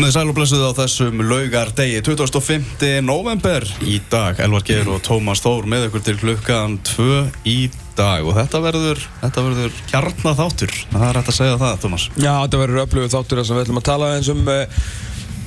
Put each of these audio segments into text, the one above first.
Komið sæl og blessuð á þessum laugar degi 25. november í dag. Elvar Geir og Tómas Þór með ykkur til klukkan 2 í dag. Og þetta verður, þetta verður kjarnar þáttur það er hægt að segja það Tómas. Já, þetta verður öflugur þáttur þess að við ætlum að tala eins um uh,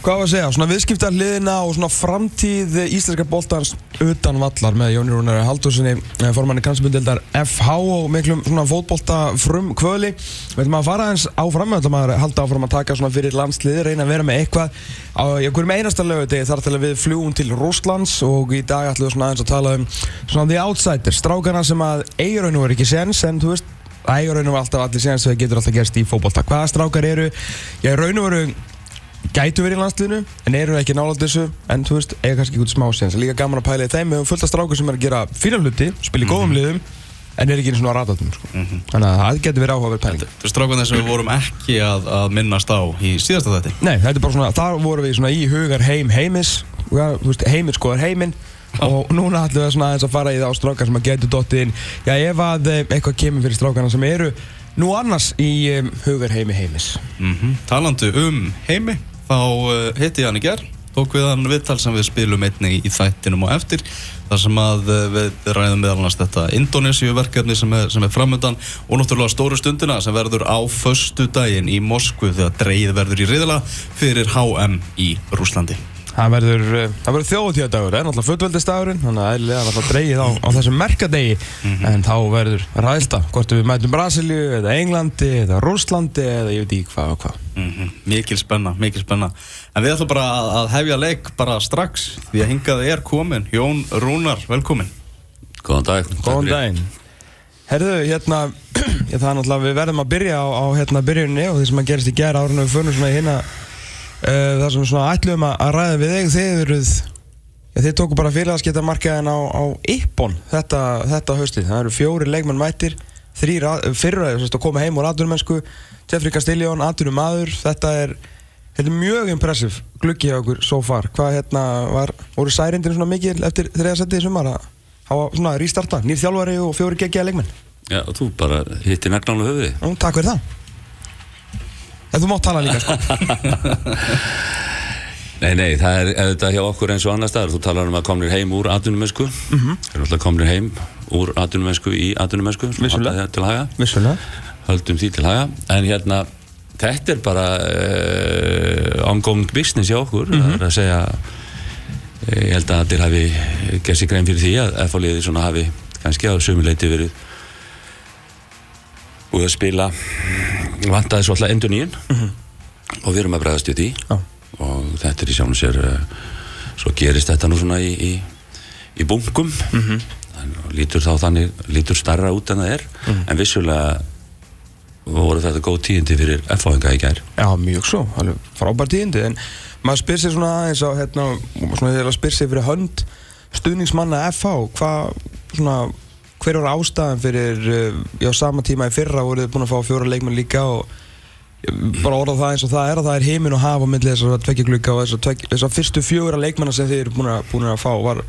hvað var að segja, svona viðskiptarliðina og svona framtíð íslenska boltans utan vallar með Jóni Rúnar Haldurssoni formanni kransbundildar FH og miklum svona fótbolta frum kvöli við ætlum að fara eins áfram við ætlum að halda áfram að taka svona fyrir landsliði reyna að vera með eitthvað á einhverjum einasta lögutegi þar til að við fljúum til Rúslands og í dag ætlum við svona aðeins að tala um svona the outsiders, strákana sem að eiginraunum er ekki séns en þú veist raun og alltaf allir séðan sem það getur alltaf gerst í fókbólta. Hvaða strákar eru? Já, raun og veru gætu verið í landsliðinu en eru ekki nálátt þessu en þú veist, eiga kannski út smá séns líka gaman að pæla í þeim, við höfum fullt af strákur sem er að gera fína hluti, spila í góðum mm -hmm. liðum en er ekki eins og að rata þeim sko. mm -hmm. þannig að það getur verið áhugaverð pæling Þú veist strákan þess að við vorum ekki að, að minnast á í síðasta þetta Nei, þetta er bara svona, þar vorum við svona í hugar heim heimis, veist, heimir skoðar heiminn og núna ætlum við svona aðeins að fara í það á strákar sem að getur dottið inn já ef að eh, eitthvað kemur fyrir strákarna sem eru nú annars í um, hugar heimi heimis mm -hmm. Talandu um heimi þá uh, hitti ég hann í gerð tók við hann viðtal sem við spilum einni í þættinum og eftir þar sem að uh, við ræðum meðal annars þetta Indonésiu verkefni sem er, sem er framöndan og náttúrulega stóru stundina sem verður á förstu daginn í Moskvu þegar dreið verður í riðla fyrir HM í Rúslandi Það verður, eh, verður þjóðtíðadagur, það er náttúrulega fullveldistagurinn, þannig að það er náttúrulega dreigið á, á þessum merkadegi, mm -hmm. en þá verður ræðilta, hvort við mætum Brasilíu, eða Englandi, eða Rúslandi, eða ég veit ekki hvað og hvað. Mm -hmm. Mikið spenna, mikið spenna. En við ætlum bara að, að hefja leik bara strax, því að hingaði er komin, Jón Rúnar, velkomin. Góðan dag. Góðan daginn. Herðu, hérna, það er náttúrulega, við verðum að byrja á, á hérna, byrjunni og því sem að gerist í gera árunum við förum svona í hérna Uh, það sem svona ætlum að ræða við þig þið eruð ja, þið tóku bara félagskiptamarkaðin á, á Ippon þetta, þetta haustið, það eru fjóri leikmann mættir þrýr fyrra að koma heim úr aðdunumennsku Jeffrey Castellón, aðdunum maður þetta er, þetta er mjög impressiv gluggi á okkur so far. Hvað hérna var, voru særindin svona mikil eftir þriða setið í sumar? Að hafa svona rístarta, nýr þjálfari og fjóri geggiða leikmenn? Já, þú bara hitti nagnálu höfði Takk fyrir það. En þú mátt tala líka sko. Nei, nei, það er auðvitað hjá okkur eins og annar staðar. Þú talar um að komnir heim úr atvinnumensku mm -hmm. Það er alltaf komnir heim úr atvinnumensku í atvinnumensku Vissulega Höldum því til haga En hérna, þetta er bara uh, ongoing business hjá okkur mm -hmm. Það er að segja Ég held að allir hafi gert sér grein fyrir því að FH-liði svona hafi kannski á sömuleiti verið búið að spila vantaði svo alltaf endur nýjum mm -hmm. og við erum að bregðast í því ah. og þetta er í sjánu sér uh, svo gerist þetta nú svona í, í, í bunkum mm -hmm. Lítur þá þannig, lítur starra út en það er, mm en vissulega voru þetta góð tíðindi fyrir F-fáinga í gær. Já, mjög svo, frábær tíðindi. En maður spyr sér svona eins og hérna, maður spyr sér fyrir hönd stuðningsmanna F-fá, hvað svona hver var ástæðan fyrir eh, já, sama tíma í fyrra voruð þið búin að fá fjóra leikmenn líka og bara orða það eins og það er að það er heiminn og hafa myndið þessar tveggjaglugga og þessar fyrstu fjóra leikmennar sem þið eru búin að, búin að fá. Var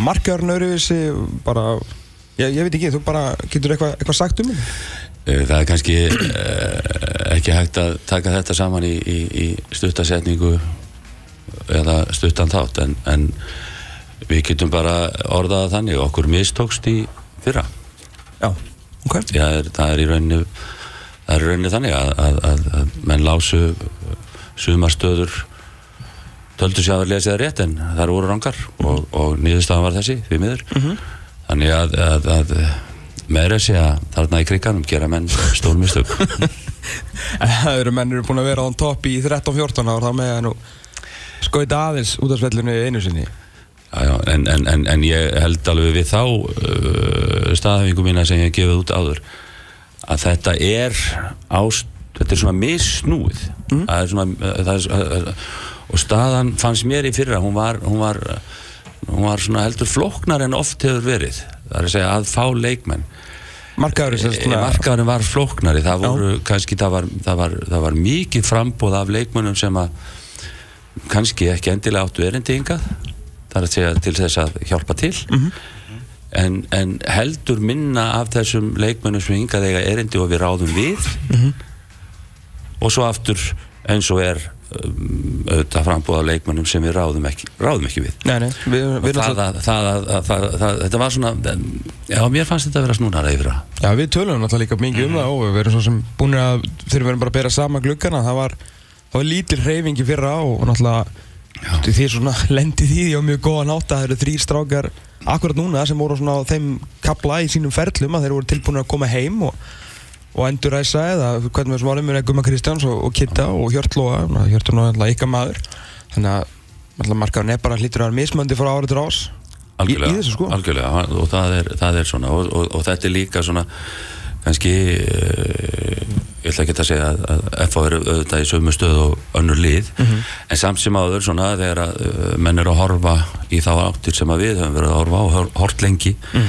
markaðurinn öruvísi bara, ég, ég veit ekki, þú bara getur eitthvað eitthva sagt um? Eh, það er kannski ekki hægt að taka þetta saman í, í, í stuttasetningu eða stuttan þátt en, en við getum bara orðað þannig okkur mistókst í fyrra. Já, ok. Já, það er í rauninu það er í rauninu þannig að, að, að, að menn lásu sumarstöður töldu sér að lesa það rétt en það eru voru rangar mm -hmm. og, og nýðustafan var þessi því miður mm -hmm. þannig að meira sé að þarna í kriganum gera menn stólmistök Það eru menn eru búin að vera á topp í 13-14 ára þá með að skoita aðeins út af svellinu einu sinni Já, já, en, en, en, en ég held alveg við þá uh, staðhæfingu mína sem ég hef gefið út áður að þetta er ást, þetta er svona missnúið mm. það er svona það er, og staðan fannst mér í fyrra hún var, hún var, hún var svona heldur floknar en oft hefur verið það er að segja að fá leikmenn markaðurinn markaðurinn var floknari það voru já. kannski það var, það var, það var mikið frambóð af leikmennum sem að kannski ekki endilega áttu erindi yngað það er að segja til þess að hjálpa til mm -hmm. En, en heldur minna af þessum leikmennum sem hingað eiga erindi og við ráðum við. Mm -hmm. og svo aftur eins og er um, auðvitað frambúða leikmannum sem við ráðum ekki, ráðum ekki við. Nei, nei, við, við, það, að, það, að, að, það, þetta var svona já, mér fannst þetta að vera snúnara yfir það. Já, við tölum náttúrulega líka mikið um það og við erum svo sem búin að þegar við erum bara að bera sama gluggana það var, var lítil hreyfingi fyrra og, og náttúrulega því svona lendið í því á mjög góða nátt að það eru þrýr strákar akkurat núna sem voru svona á þeim kapla í sínum ferlum að þeir voru tilbúin að koma heim og, og enduræsa eða hvernig við sem varum með Guma Kristjáns og, og Kitta og Hjörtlóa Hjörtur nú alltaf ykkar maður. Þannig að markaðurinn er bara hlýtur að vera mismöndi frá árið til ás í, í þessu sko. algjörlega. Og það er, það er svona og, og, og þetta er líka svona kannski uh, ég ætla ekki að segja að, að FH er auðvitað í sömu stöð og önnur lið Mhm. en samt sem áður svona þegar að uh, menn eru að horfa í þá áttir sem að við höfum verið að horfa á hor- hort lengi Mhm.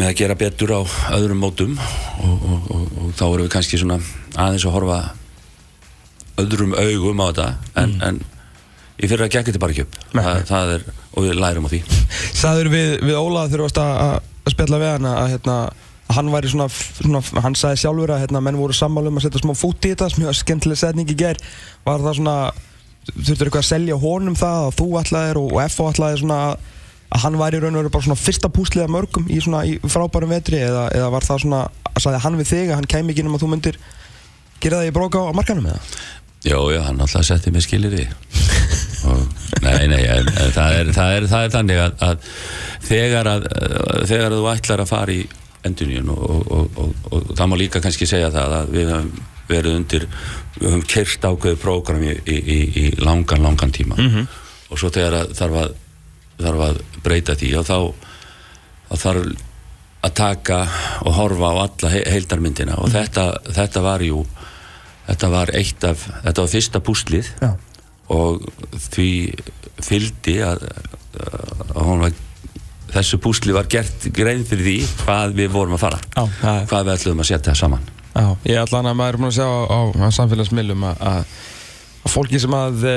með að gera betur á öðrum mótum og, og, og, og þá erum við kannski svona aðeins að horfa öðrum augum á þetta en, en í fyrra gekk þetta bara ekki upp það, það er, og við lærum á því Sæður við, við Óla varst að, að- að spjalla við hann að, hérna, að hann væri svona, svona hann sagði sjálfur að hérna, menn voru sammálu um að setja smá fút í þetta var skemmtileg setning í ger var það svona, þurftur eitthvað að selja honum það að þú ætlaðir og, og FO ætlaðir svona að, hann væri raun og veru bara svona fyrsta púslið af mörgum í svona í frábærum vetri eða, eða var það svona, að sagði hann við þig að hann kæmi ekki um að þú myndir gera það í bróka á markanum eða? Já, já, hann alltaf setti mig skilir í og, Nei, nei, en, en það, er, það, er, það er þannig að, að þegar að uh, þegar þú ætlar að fara í enduníun og, og, og, það má líka kannski segja það að við höfum verið undir við höfum kert ákveðu prógram í, í, í, langan, langan tíma -hmm. og svo þegar að þarf að þarf að breyta því og þá, þá þarf að taka og horfa á alla he heildarmyndina og þetta, þetta var jú þetta var eitt af þetta var fyrsta púslið Já. og því fylgdi að, að hún var þessu púsli var gert grein fyrir því hvað við vorum að fara. Já, það er hvað við ætlum að setja saman. Já, ég ætla hann að maður er búin að sjá á, á, á samfélagsmiðlum að, að, að fólki sem að e,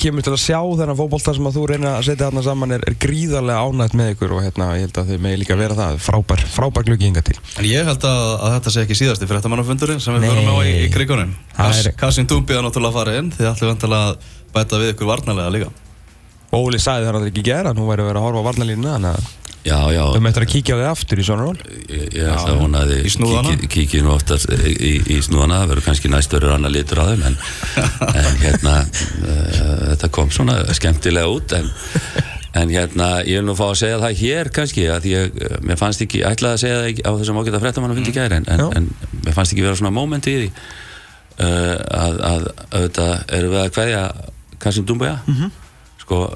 kemur til að sjá þennan fótbolta sem að þú reynir að setja þarna saman er, er gríðarlega ánægt með ykkur og hérna, ég held að þið megi líka vera það. Frábær, frábær glöggi hinga til. En ég held að, að þetta sé ekki síðasti fréttamannafundurinn sem við Nei. förum á í, í krigunum. Er- Kassin Dúbi Óli sagði það náttúrulega ekki gera, nú væri að vera að horfa á varnalínuna þannig að við möttum að kíkja á þið aftur í svona ról ég, ég ætla að hún að kíki, kíki nú oftast í, í, snúðana. Það verður kannski næst verður annar litur á þeim en, en hérna uh, þetta kom svona skemmtilega út en, en hérna ég vil nú fá að segja það hér kannski að ég, eh, mér fannst ekki, ég ætlaði að segja það á þessum ágæta fréttamann að fyndi gæri en, en, mér fannst ekki vera svona moment í því uh, að, að auðvitað erum við að kveðja Kassim Dumbuja sko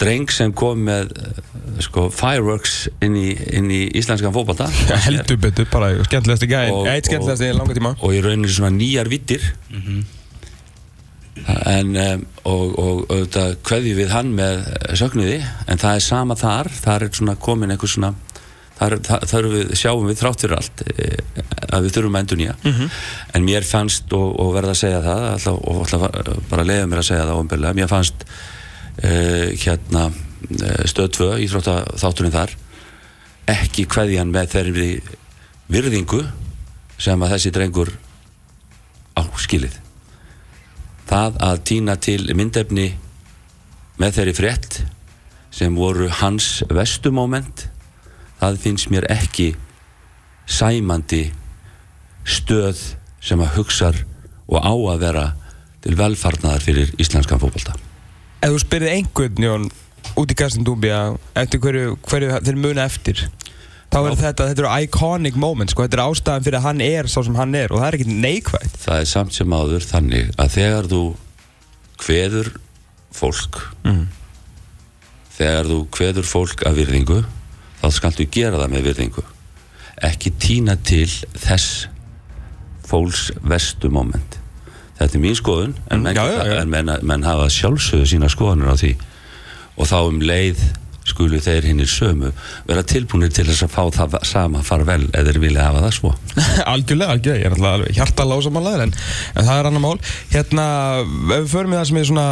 dreng sem kom með eh, sko, fireworks inn í, inn í íslenskan fótbolta. Heldur betur, bara skemmtilegasti gæðin Og- eitt skemmtilegasti í langa tíma. og í rauninni svona nýjar vittir. En um, og, og auðvitað kveðjum við hann með söknuði en það er sama þar. Þar er svona komin einhver svona þar, þar, við, sjáum við þrátt fyrir allt eh, að við þurfum að endur nýja en mér fannst og, og verða að segja það alltaf, og alltaf bara leiða mér að segja það óumbyrlega, mér fannst uh, hérna uh, stöð 2 íþrótta þátturinn þar ekki kveðjan með þeirri virðingu sem að þessi drengur á skilið. Það að týna til myndefni með þeirri frétt sem voru hans vestumóment það finnst mér ekki sæmandi stöð sem að hugsar og á að vera til velfarnaðar fyrir íslenskan fótbolta. Ef þú spyrir einhvern Jón út í Kastin Dúbja eftir hverju, hverju þeir muna eftir þá er þetta, þetta eru iconic moments sko, þetta er ástæðan fyrir að hann er sá sem hann er og það er ekkert neikvægt það er samt sem áður þannig að þegar þú kveður fólk Mhm. þegar þú kveður fólk af virðingu þá skaltu gera það með virðingu. Ekki týna til þess fólks vestu moment. Þetta er mín skoðun en menn, Mm, já, já, já. En menn, menn hafa sjálfsögðu sína skoðunir á því. Og þá um leið skulu þeir hinnir sömu vera tilbúinir til þess að fá það sama farvel eða þeir vilja hafa það svo. Algjörlega, algjörlega, ég er alltaf alveg hjartalega ósamanlegaður en, en það er annar mál. Hérna, ef við förum í það sem er svona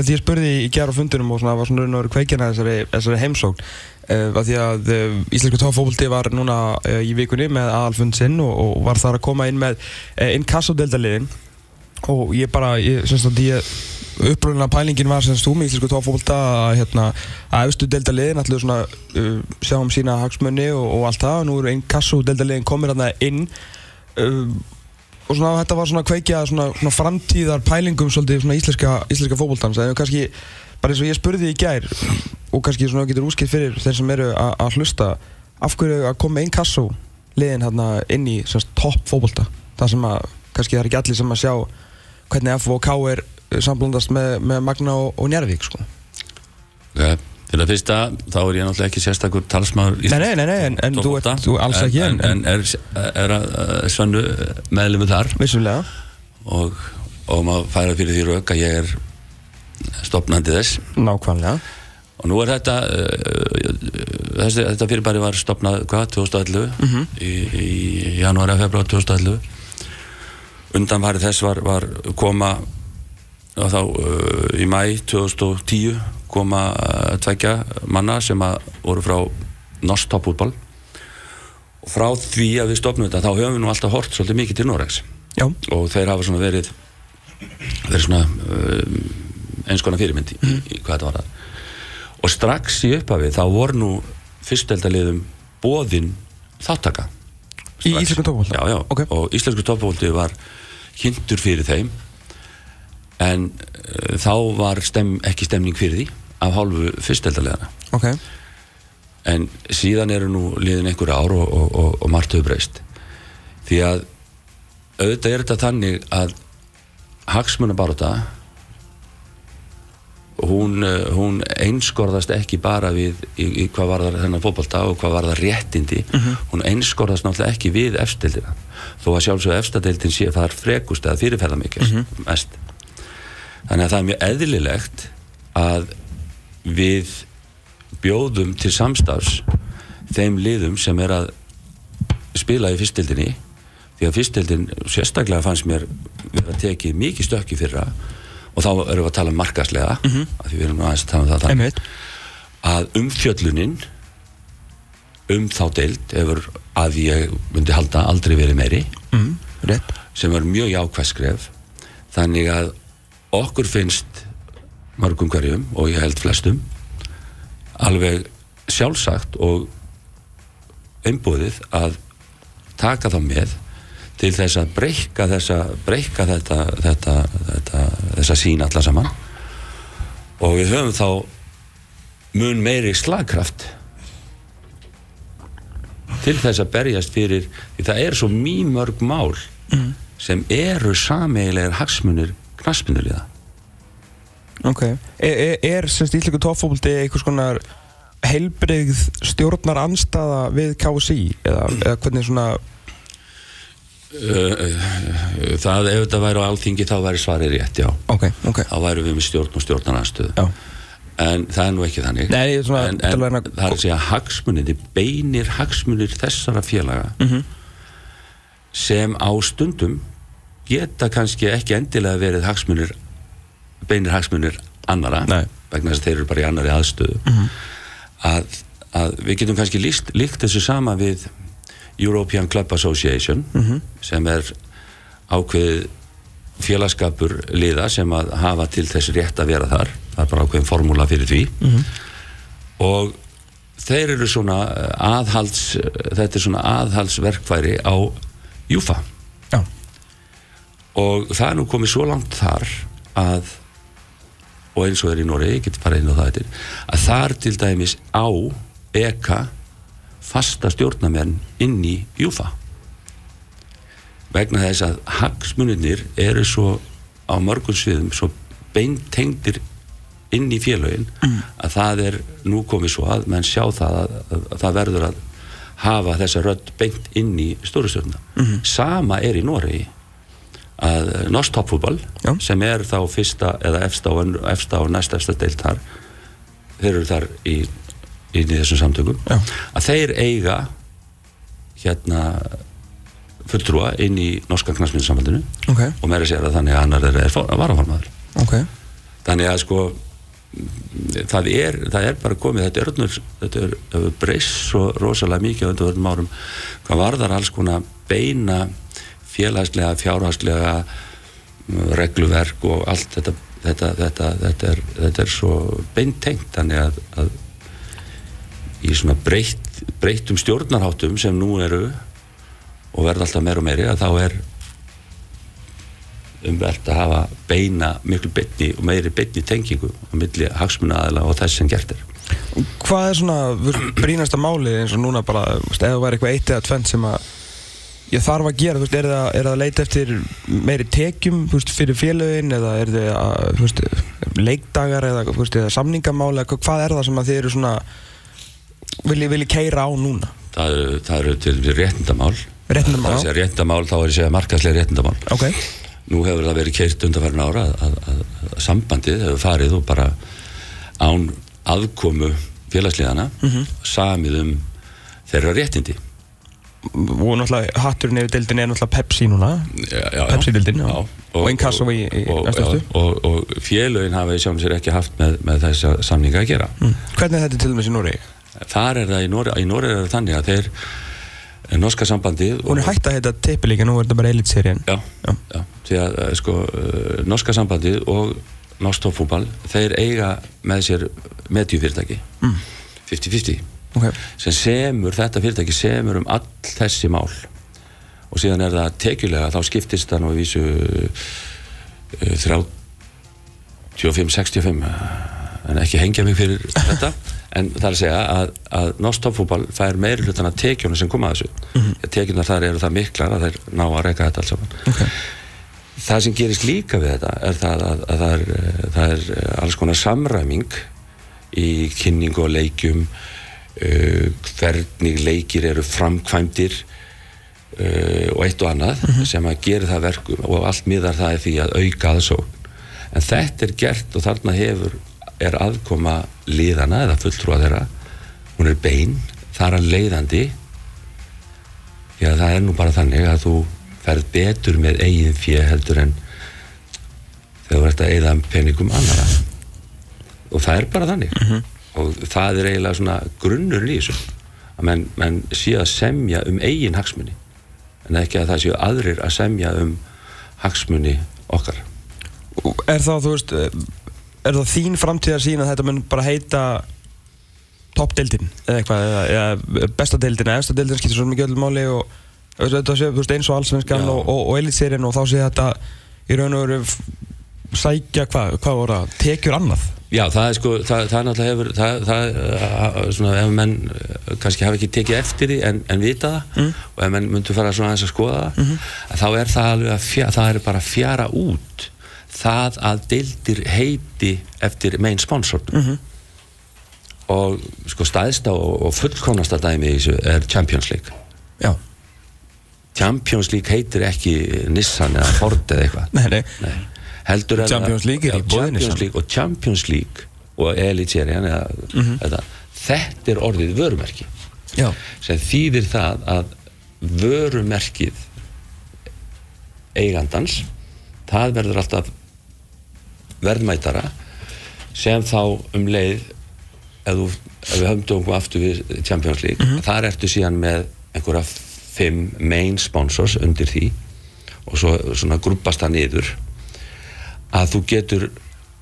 ég spurði í gerð á fundunum og svona var svona raun og veru kveikina þessari, þessari heimsókn uh, að því að uh, Íslensku tófóbolti var núna uh, í vikunni með aðalfund sinn og, og var þar að koma inn með inn kassodeldaliðin og ég bara, ég, semst að ég uppröðulega pælingin var semst þú með íslensku tófólta að hérna að efstu delta liðin allir svona uh, sjáum sína hagsmunni og, og allt það. Og nú eru einn kassu delta liðin komir hérna inn og svona þetta var svona kveikja svona, svona framtíðar pælingum svolítið svona íslenska, íslenska fókbóltans eða kannski bara eins og ég spurði í gær og kannski svona getur úskilt fyrir þeir sem eru að hlusta af hverju að koma einn kassu liðin hérna inn í semst topp fókbólta það sem að kannski það er ekki allir sem að sjá hvernig F og K er samblandast með, með Magna og, og Njarvík sko. Okay. Til að fyrsta, þá er ég náttúrulega ekki sérstakur talsmaður Nei, nei, nei, nei, en, en þú ert þú alls ekki en, en, en er, er Svennu meðlumur þar vissulega og, og maður færa fyrir því rauk að ég er stopnandi þess. Nákvæmlega. Og nú er þetta uh, þessi, þetta fyrirbæri var stopnað hvað, 2011 í, í janúari að februar 2011 undanfæri þess var, var koma þá uh, í mæ 2010 koma uh, tveggja manna sem að voru frá Norsk toppútball og frá því að við stopnum þetta þá höfum við nú alltaf hort svolítið mikið til Noregs. Já, og þeir hafa svona verið verið svona um, eins konar fyrirmynd í, í hvað þetta var það og strax í upphafið þá voru nú fyrsteldaliðum bóðin þáttaka Í Strax. íslenskum toppfótbolta? já, já, Ok. og íslensku toppfólti var kynntur fyrir þeim. En uh, þá var stem, ekki stemning fyrir því af hálfu fyrsteldaliðana ok. En síðan eru nú liðin einhver ár og, og, og, og margt hefur breyst. Því að auðvitað er þetta þannig að hagsmunabaróta hún, eh, hún einskorðast ekki bara við í, í hvað var það þennan fótbolta og hvað var það réttindi hún einskorðast náttúrulega ekki við efstildina. Þó að sjálfsög efstadeildin sé það er frekust eða fyrirferða mikið mest. Þannig að það er mjög eðlilegt að við bjóðum til samstafs þeim liðum sem er að spila í fyrstildinni því að fyrstildin sérstaklega fannst mér vera að tekið mikið stökki fyrra og þá erum við að tala um markaslega mm -hmm. því við erum aðeins að tala um það einmitt. Að umfjöllunin um þá deild hefur að ég myndi halda aldrei verið meiri. Mm, rétt. Sem var mjög jákvæð skref. Þannig að okkur finnst mörgum hverjum og ég held flestum alveg sjálfsagt og einbúðið að taka þá með til þess að breyka þessa breyka þetta, þetta, þetta þessa sín alla saman. Og við höfum þá mun meiri slagkraft til þess að berjast fyrir því það er svo mýmörg mál sem eru sameigilegar hagsmunir knaspunuliða ok. Er, er, er semst íslensku toppfótbolti einhvers konar heilbrigð stjórnar anstaða við KSI eða, eða hvernig svona það ef þetta væri á alþingi þá væri svarið rétt, já ok, ok þá væri við með stjórn og stjórnarnarstöðu en það er nú ekki þannig Nei, svona en, en að vera- það er að segja hagsmunir beinir hagsmunir þessara félaga Mhm. sem á stundum geta kannski ekki endilega verið hagsmunir beinir hagsmunir annara Nei. vegna þess að þeir eru bara í annari aðstöðu Mhm. að, að við getum kannski líkt þessu sama við European Club Association Mhm. sem er ákveðið félagskapur liða sem að hafa til þess rétt að vera þar. Það er bara ákveðin formúla fyrir því. Og þeir eru svona eh, aðhalds þetta er svona aðhaldsverkfæri á Júfa. Já. Og það er nú komið svo langt þar að og eins og er í Noregi, ég get bara inn á það að þar til dæmis á eka fasta stjórnamenn inn í Júfa. Vegna þess að hagsmunirnir eru svo á mörgum sviðum svo beintengdir inn í félögin að það er nú komið svo að menn sjá það að, að, að það verður að hafa þessa rödd beint inn í stórustjórna sama er í Noregi að Norsk toppfútbol sem er þá fyrsta eða efsta og, efsta og næsta efsta deilt þar þeir eru þar í, í þessum samtökum Já. að þeir eiga hérna fulltrúa inn í norska knastmyndsambandinu ok, og meira sér að þannig að annar er, er varaformaður. Ok. Þannig að sko það er, það er bara komið þetta öllur, þetta er, breyst svo rosalega mikið á undanverðum árum hvað varðar alls konar beina félagslega, fjárhagslega regluverk og allt þetta þetta, þetta, þetta, er, þetta er svo beintengt þannig að, að í svona breytt, breyttum stjórnarháttum sem nú eru og verða alltaf meira og meiri að þá er umvert að hafa beina miklu beinni og meiri beinni tengingu á milli hagsmuna aðila og þess sem gert er. Hvað er svona brínasta máli eins og núna bara, það væri eitthvað eitt eða tvent sem að ég þarf að gera, veist, er það, er það að leita eftir meiri tekjum, veist, fyrir félögin eða er það, veist, leikdagar eða, eða samningamáli eða hvað er það sem að þið eru svona vilji, vilji keira á núna? það eru, það eru til réttindamál. Réttindamál, það er réttindamál þá er ég að segja markaðslega réttindamál. Ok, nú hefur það verið keirt undanfærin ára að, að, að, að sambandið hefur farið og bara án aðkomu félagsliðana samið um þeirra réttindi. Og náttúrulega hatturinn yfir deildin er náttúrulega Pepsi núna. Já. Já, Og Inkasso í- í og, næstu og, og, og félögin hafa í sjálfum sér ekki haft með, með þessa samninga að gera. Mm. Hvernig er þetta til dæmis í Nóri? Þar er það í Nóri, í Nóri er það þannig að þeir eh, norska sambandið Hún er hægt að heita Tippelíka, nú er þetta bara Elite-serían Já, Já. já. því að eh, sko, uh, norska sambandið og norsk toppfútbal, þeir eiga með sér medjufyrirtæki Mm. 50-50 Ok, sem semur, þetta fyrirtæki semur um all þessi mál og síðan er það tekjulega, þá skiptist það nú í vísu uh, 35-65 en ekki hengja mig fyrir þetta en það er að segja að, að norsk toppfútbal fær meiri hlutan af tekjunum sem koma að þessu. Mm -hmm. tekjunar þar eru það miklar að þeir ná að reyka þetta alls saman. Ok. Það sem gerist líka við þetta er það að, að það, er, það er eh, alls konar samræming í kynningu og leikjum uh, hvernig leikir eru framkvæmdir uh, og eitt og annað sem að gera það verkum og allt miðar það er því að auka aðsókn. En þetta er gert og þarna hefur er aðkoma liðana eða fulltrúa þeirra. Hún er bein, þar að leiðandi. Að það er nú bara þannig að þú ferð betur með eigin fjö heldur en þegar þú ert að eigða peningum annara og það er bara þannig. Og það er eiginlega svona grunnur í þessu. Að menn, menn sé að semja um eigin hagsmuni en ekki að það séu aðrir að semja um hagsmuni okkar. Er það, þú veist, er það þín framtíðar sín að þetta mun bara heita toppdeildin eða eitthvað, eða, eða besta deildin eða efsta deildin skiptir svo mikið öllum máli og þetta sé, þú veist, eins og allsvenskan og, og, og elitserien og þá sé þetta í raun og veru sækja hvað, hvað voru það, tekjur annað Já, það er sko, það, það náttúrulega hefur það, það svona, ef menn uh, kannski hafa ekki tekið eftir því en, en vita það Mm. og ef menn myndu fara svona aðeins að skoða það Mhm. að þá er það alveg að fjara, það er bara fjara út það að deildir heiti eftir main sponsor Mhm. og sko staðista og, og fullkomnasta dæmi í þessu er Champions League Já, Champions League heitir ekki Nissan eða Ford eða eitthvað nei, nei, Nei. heldur er Champions League er í Champions Nissan. League og Champions League og Elite-serien eða Mhm. þetta, þetta er orðið vörumerki já, sem þýðir það að vörumerkið eigandans það verður alltaf verðmætara sem þá um leið ef, þú, ef við höfum aftur við Champions League þar ertu síðan með einhverja fimm main sponsors undir því og svo svona grúpast það niður að þú getur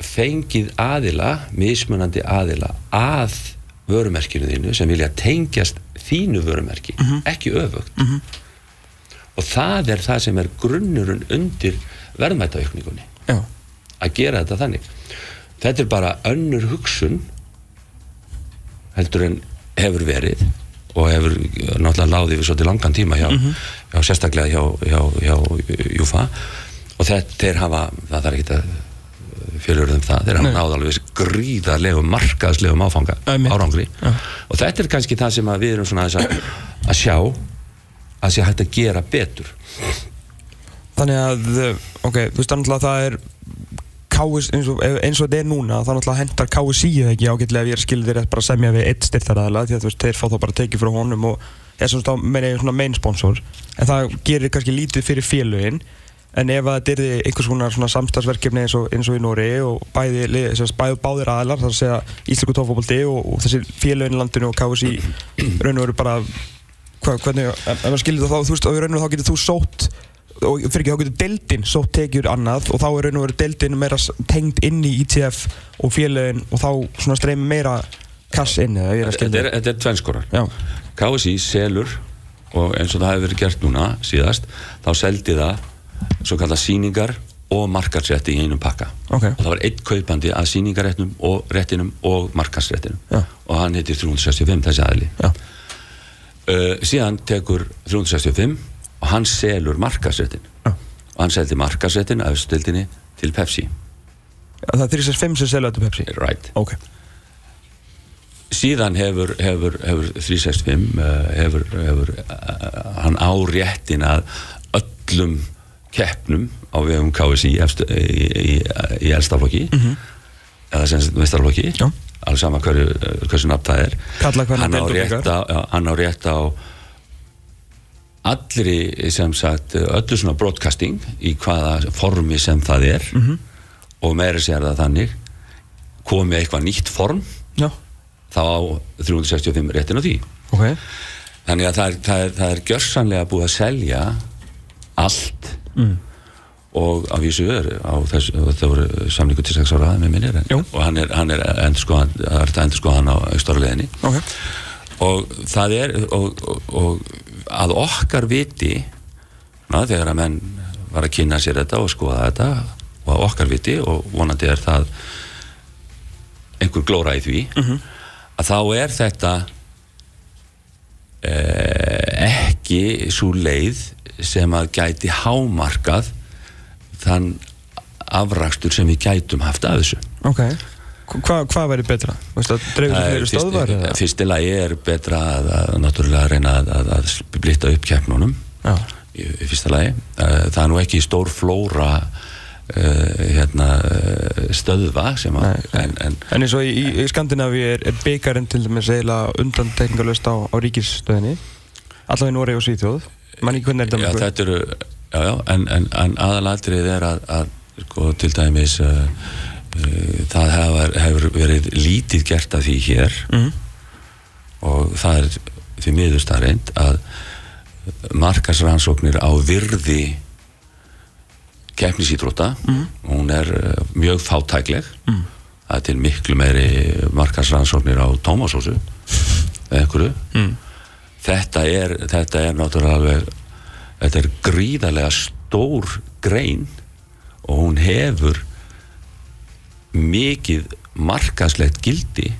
fengið aðila, mismunandi aðila að vörumerkinu þínu sem vilja tengjast þínu vörumerki, ekki öfugt. Og það er það sem er grunnurinn undir verðmætaaukningunni. Já að gera þetta þannig. Þetta er bara önnur hugsun heldur en hefur verið og hefur eh, náttúrulega láðið við svolítið langan tíma hjá, hjá sérstaklega hjá, hjá, hjá Júfa. Og þetta, þeir hafa, það þarf ekki að fjölur um það, þeir hafa Nei. náð alveg gríðarlegum, markaðslegum áfanga árangri. Já. og þetta er kannski það sem að við erum svona að, að sjá að sé hægt að gera betur. Þannig að, eh, ok, þú veist þannig að það er KS, eins og, eins og þetta er núna þá náttúrulega hendar KSI ekki ágætlega ef ég er skildir rétt bara að semja við eitt styrþaraðala því að þú veist, þeir fá þá bara tekið frá honum og er svona, meina ég svona main sponsor. En það gerir kannski lítið fyrir félögin en ef að þetta er einhvers konar svona samstagsverkefni eins og, eins og í Nóri og bæði, sagt, bæði báðir aðalar þar að segja Ísleiku tófabóldi og, og þessi félögin í landinu og KSI raun og veru bara hva, hvernig, ef maður skilur það þá, þú veist, og fyrir ekki, þá getur deildin svo tekjur annað og þá er raun og veru deildin meira tengd inn í ITF og félögin og þá streymir meira kass inn er Þetta er, þetta er tvennskorar KSI selur og eins og það hefur verið gert núna síðast þá seldi það svo kalla síningar og markarsrétti í einum pakka. Ok. og það var einn kaupandi að síningaréttinum og réttinum og markarsréttinum Já. og hann heitir 365 þessi aðli uh, síðan tekur 365 og hann selur markarsréttin Já. og hann seldi markarsréttin af stildinni til Pepsi. Það er 365 sem selja þetta Pepsi? Right. Ok, síðan hefur, hefur, hefur 365 uh, hefur, hefur uh, hann á réttin að öllum keppnum á vegum KSI í, í, í elstaflokki eða sem mestarflokki alveg sama hverju, hversu nafn það er. Hann á rétt á, allri sem sagt öllu svona broadcasting í hvaða formi sem það er. -hmm. og meira sér það þannig komið eitthvað nýtt form já, þá á 365 réttin á því. Ok. Þannig að það er, það er, það er gjörsanlega búið að selja allt. Mm. og á vísu á þess, það voru samlingu til 6 ára með minnir en, og hann er, hann er endur skoðan það er endur skoðan á stóra Ok, og það er og, og, og að okkar viti ná, þegar að menn var að kynna sér þetta og skoða þetta og að okkar viti og vonandi er það einhver glóra í því að þá er þetta eh, ekki svo leið sem að gæti hámarkað þann afrakstur sem við gætum haft af þessu ok Hva, Hvað væri betra? Að dreifur Það fleiri stöðvar? fyrsti, eða? fyrsti lagi er betra að, að náttúrulega reyna að, að, að splitta upp keppnunum í, í fyrsta lagi Eh, það er nú ekki stór flóra uh, hérna uh, stöðva sem að en, en En eins og í, í Skandinavíu er, er byggarinn til dæmis eiginlega undantekningalust á, á ríkisstöðinni allavega í Noregi og Svíþjóð mann ekki hvernig er þetta eru já, já, en, en, aðalatrið er að, að sko, til dæmis uh, það hefur, hefur verið lítið gert af því hér. Mhm. og það er því miður staðreind að markasrannsóknir á virði keppnisítróta hún er uh, mjög fátækleg. Það er til miklu meiri markasrannsóknir á tómasósu einhverju. Þetta er, þetta er náttúrulega þetta er gríðarlega stór grein og hún hefur mikið markaslegt gildi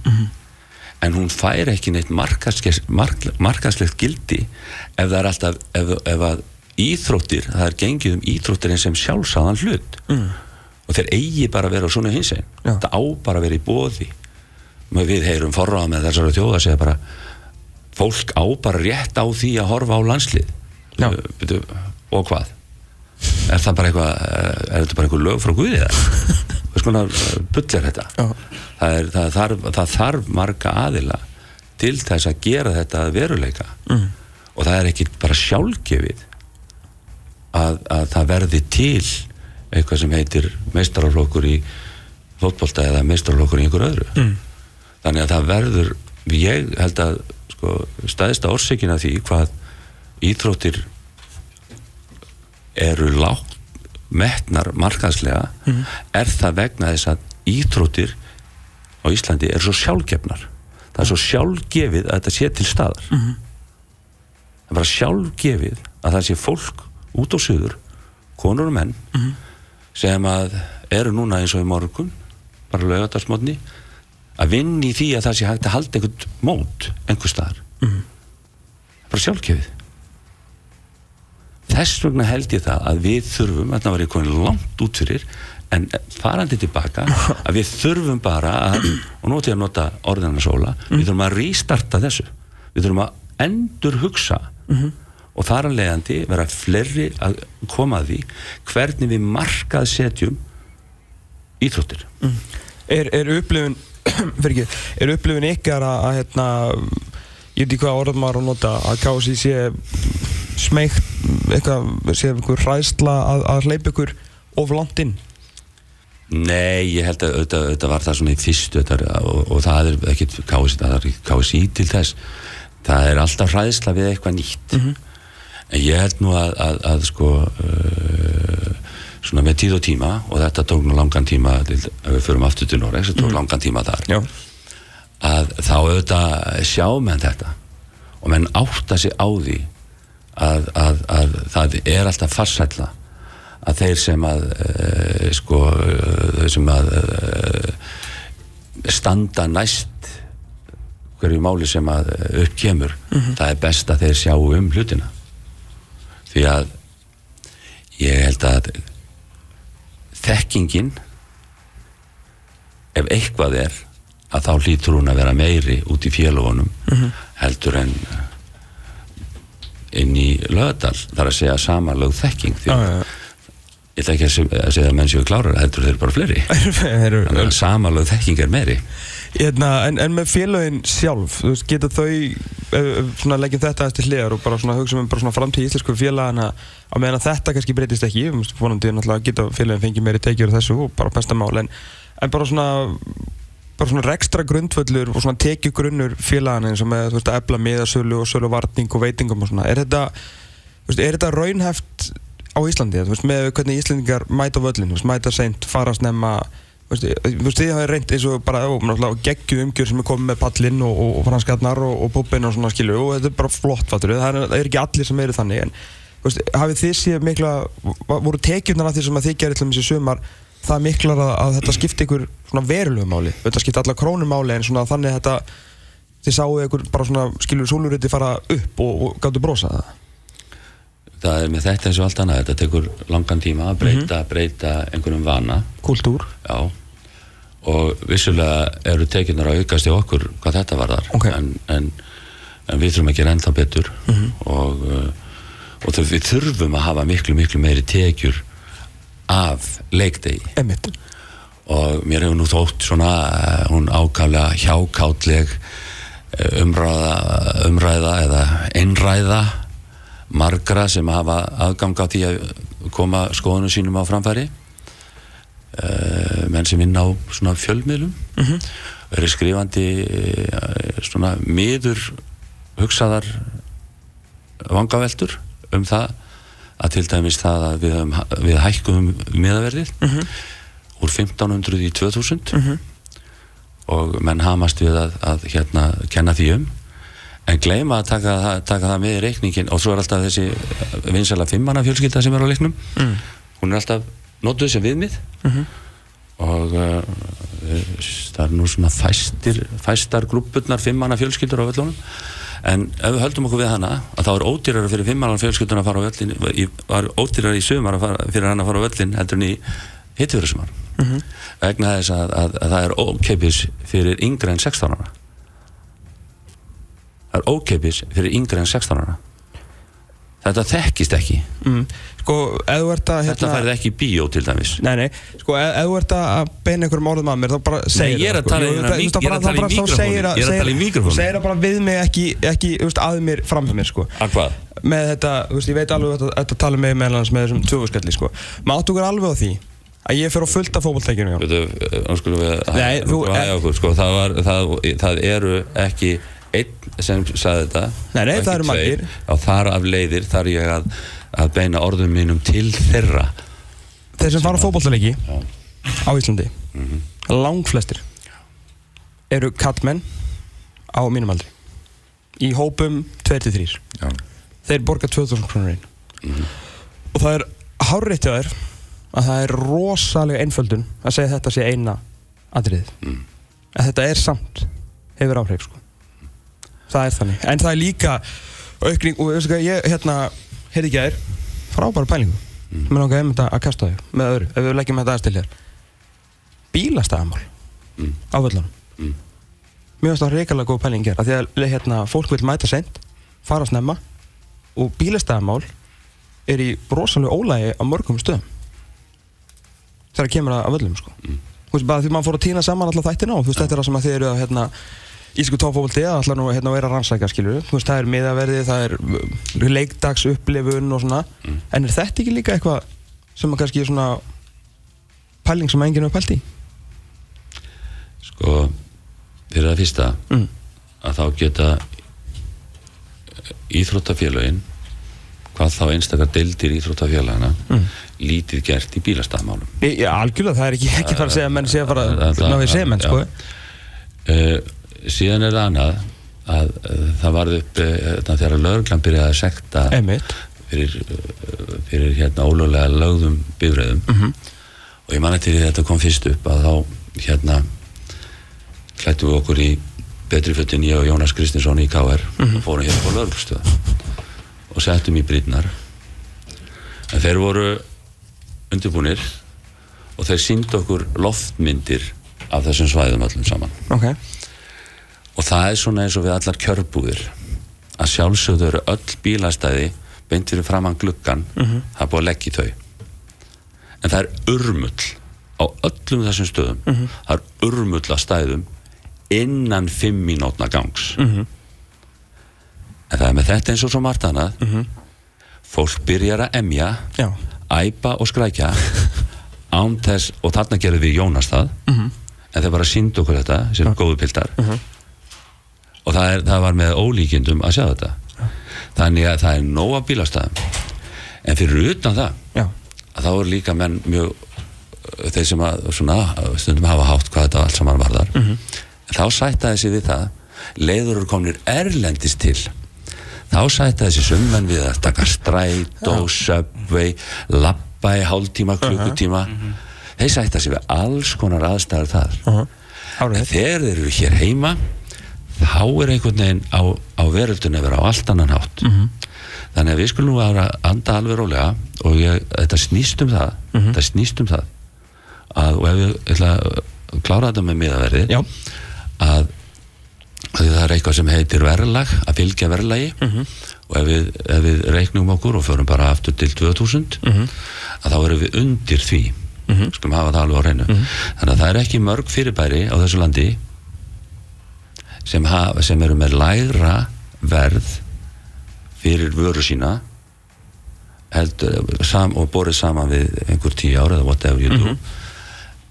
en hún fær ekki neitt markaslegt, mark, markaslegt gildi ef það er alltaf ef, ef að íþróttir, það er gengið um íþróttir eins sem sjálfsáðan hlut. Mm. og þeir eigi bara að vera á svona hins einn það á bara að vera í bóði við heyrum forráða með þessari þjóða að segja bara fólk á bara rétt á því að horfa á landslið. Byrju, og hvað? Er það bara eitthvað er þetta bara eitthvað lög frá Guði eða hvers konar bull er þetta það, er, það, þarf, það þarf marga aðila til þess að gera þetta veruleika mm. og það er ekki bara sjálfgefið að, að það verði til eitthvað sem heitir meistaraflokkur í fótbolta eða meistaraflokkur í einhver öðru mm. þannig að það verður ég held að sko, staðista orsökin af því hvað íþróttir eru lágt metnar markaðslega er það vegna þess að íþróttir á Íslandi er svo sjálfgefnar. Það er svo sjálfgefið að þetta sé til staðar. Það er bara sjálfgefið að það sé fólk út á suður konur og menn sem að eru núna eins og í morgun bara lögadagsmótni að vinna í því að það sé hægt að halda einhvern mót einhver staðar. Bara sjálfgefið þess vegna held ég það að við þurfum, þetta var ég komin langt út fyrir en farandi tilbaka að við þurfum bara að, og nú ég að nota orðina sóla við þurfum að restarta þessu. Við þurfum að endur hugsa og þar að leiðandi vera fleiri að koma að því hvernig við markað setjum íþróttir Er, er upplifun fyrir ekki, er upplifun ykkar að, að hérna, ég veit ekki hvað orð maður að nota að KSI sé smeygt eitthvað, sé einhver hræðsla að, að hleypa ykkur of langt inn? Nei, ég held að auðvitað var það svona í fyrstu auðvitað, og, og það er er ekki KSI til þess. Það er alltaf hræðsla við eitthvað nýtt. En ég held nú að, að, að sko uh, svona með tíð og tíma og þetta tók nú langan tíma til, ef við förum aftur til Noregs, þetta tók langan tíma þar Já, að þá auðvitað sjá menn þetta. Og menn átta sig á því að, að, að það er alltaf farsætla að þeir sem að uh, sko uh, sem að uh, standa næst hverju máli sem að upp kemur það er best að þeir sjá um hlutina. Því að ég held að þekkingin ef eitthvað er að þá hlýtur hún að vera meiri út í félagunum heldur en inn í lögadal þar að segja samanlög þekking því já, að já, ég ætla ekki að se- að segja að menn séu klárar heldur þeir bara eru- þannig að samanlög þekking er meiri. Hérna, en, en með félögin sjálf, veist, geta þau uh, svona leggjum þetta eftir hliðar og bara svona hugsa um bara framtíð íslensku félagana á meðan að þetta kannski breytist ekki, vonandi náttúrulega geta félögin fengið meiri tekjur og þessu og bara besta mál, en, en bara svona bara svona rekstra grundvöllur og svona tekjugrunnur félagana eins og með, þú veist, að ebla miðasölu og sölu varning og veitingum og svona, er þetta þú veist, er þetta raunhæft á Íslandi, þú veist, með hvernig Íslandingar mæta völlin, þú veist, mæta seint, fara snemma þú veist, þú veist, þið hafið reynd eins og bara, ó, náttúrulega geggjuð umgjör sem er komið með pallinn og, og, og franskarnar og, og púbin og svona skilju og þetta er bara flott, fattur það er, það er ekki allir sem eru þannig en, þú veist, hafið þið séð mikla voru tekjurnar af því sem að þið gerir til þessi sumar það miklar að, að þetta skipti ykkur svona verulegu máli, þetta skipti alla krónum máli en svona þannig að þetta þið sáu ykkur bara svona skilju súluriti fara upp og, og gáttu brosa það það er með þetta eins og allt annað þetta tekur langan tíma að breyta, breyta einhverjum vana. Kultúr Já. Og vissulega eru tekinar að aukast í okkur hvað þetta varðar. Ok. en, en, en við þurfum að gera ennþá betur. Og, uh, og við þurfum að hafa miklu miklu meiri tekjur af leikdegi. Emitt og mér hefur nú þótt svona uh, hún ákaflega hjákátleg uh, umræða, umræða eða einræða margra sem hafa aðgang á því að koma skoðunum sínum á framfæri. Uh, menn sem vinna á svona fjölmiðlum. Mm -hmm. verið skrifandi svona miður hugsaðar vangaveltur um það að til dæmis það að við, við hækkum miðaverðið úr 1500 í 2000 og menn hamast við að, að hérna kenna því um. En gleyma að taka, taka það með í reikningin og svo er alltaf þessi vinsala fimmana fjölskylda sem er á leiknum. Mm. hún er alltaf notuð sem viðmið. Og uh, það er nú svona fæstir fæstar grúppurnar fimmana fjölskyldur á völlunum en ef við höldum okkur við hana að þá er ódýrara fyrir fimmana fjölskyldun að fara á völlin var ódýrara í sumar að fara, fyrir hann að fara á völlin heldur en í hittifyrir Mhm. vegna þess að, að, að það er ókeipis fyrir yngre en 16 ára. Það er ókeipis fyrir yngre en 16 ára þetta þekkist ekki. Mm. sko, að þetta færði ekki bíó til dæmis. Nei, nei, sko, ef þú ert að beina einhverjum orðum að mér, þá bara segir ég er að tala í er að er að. Þú segir það bara við mig ekki, ekki að mér framfyrir mér, sko. Að hvað? Með þetta, veist, ég veit alveg að þetta tala með með þessum tvöfuskalli, sko. Maður áttu okkur alveg á því að ég fer á fullt af fótballtækjunum, já Veitu, nú skulum við Nei, þú- hæja okkur, sko, það eru ekki einn sem sagði þetta Nei, nei, og það eru margir. Já, þar af leiðir þar ég að, að beina orðum mínum til þeirra Þeir sem fara á Já. á Íslandi, langflestir eru kallmenn á mínum aldri í hópum 2-3 Já. þeir borga 2000 krónur inn og það er hárreitt hjá þér að það er rosalega einföldun að segja að þetta sé eina atriðið Mm. en þetta er samt hefur áhrif sko. Það er þannig en það er líka aukning og veistu hvað, ég hérna heyrði ekki að þér frábæra pælingu mm. mér langar einmitt að kasta þau með öðru ef við leggjum þetta aðeins til hér bílastæðamál Mm. á völlunum Mm. finnst það reikalega góð pæling hér af því að hérna, fólk vil mæta seint fara snemma og bílastæðamál er í rosalega ólægi á mörgum stöðum þegar kemur að, að völlum sko. Mm. þú veist bara því maður fór að týna saman alltaf þættina og þú veist þetta er það sem að þið eru að hérna, ísku tófófólti að alltaf nú hérna að vera rannsækja skilur þú veist það er miðaverði, það er uh, leikdags upplifun og svona Mm. en er þetta ekki líka eitthvað sem að kannski er svona pæling sem enginn hefur pælt í sko fyrir það fyrsta mm. að þá geta íþróttafélögin hvað þá einstakar deildir íþróttafélagana lítið gert í bílastæðmálum Já, algjörlega, það er ekki, ekki fara að segja menn að fara að ná í sement, sko. Síðan er það annað að uh, það varð upp uh, þegar lögreglan byrjaði að sekta fyrir, uh, fyrir hérna ólöglega lögðum bifræðum Mhm. og ég man eftir því að þetta kom fyrst upp að þá hérna klættum við okkur í betri fötin ég og Jónas Kristinsson í KR Mhm. og fórum hér upp á lögreglustöð og settum í brýtnar en þeir voru undirbúnir og þeir síndu okkur loftmyndir af þessum svæðum öllum saman Ok. Og það er svona eins og við allar kjörbúðir. Að sjálfsögðu eru öll bílastæði beint fyrir framann gluggan það er búið að leggja í þau. En það er urmull á öllum þessum stöðum. Það er urmull að stæðum innan fimm mínútna gangs. En það er með þetta eins og svo margt annað. Fólk byrjar að emja Já. æpa og skrækja. Án þess, og þarna gerðum við Jónas það en þeir bara síndu okkur þetta sem góðu pildar og það, er, það var með ólíkindum að sjá þetta. Þannig að það er nóga bílastæðum. En fyrir utan það Já. að þá eru líka menn mjög þeir sem að svona, stundum hafa hátt hvað þetta allt saman varðar. En þá sættaði sig við það leiður eru komnir erlendist til. Þá sættaði sig summenn við að taka strætó, subway lappa í hálftíma, klukkutíma. Þeir sættaði sig við alls konar aðstæður þar. En Árið. þegar þeir eru hér heima þá er einhvern veginn á, á veröldunni að vera á allt annan hátt. Þannig að við skulum nú að anda alveg rólega og ég, þetta snýst um það þetta snýst um það að, og ef ég ætla að klára þetta með miðaverði að, að það er eitthvað sem heitir verðlag að fylgja verðlagi. Og ef við, ef við reiknum okkur og förum bara aftur til 2000 að þá erum við undir því. Skulum hafa það alveg á reynu þannig að það er ekki mörg fyrirbæri á þessu landi sem, hafa, sem eru með lægra verð fyrir vöru sína heldur, sam, og borið saman við einhver tíu ára eða whatever you do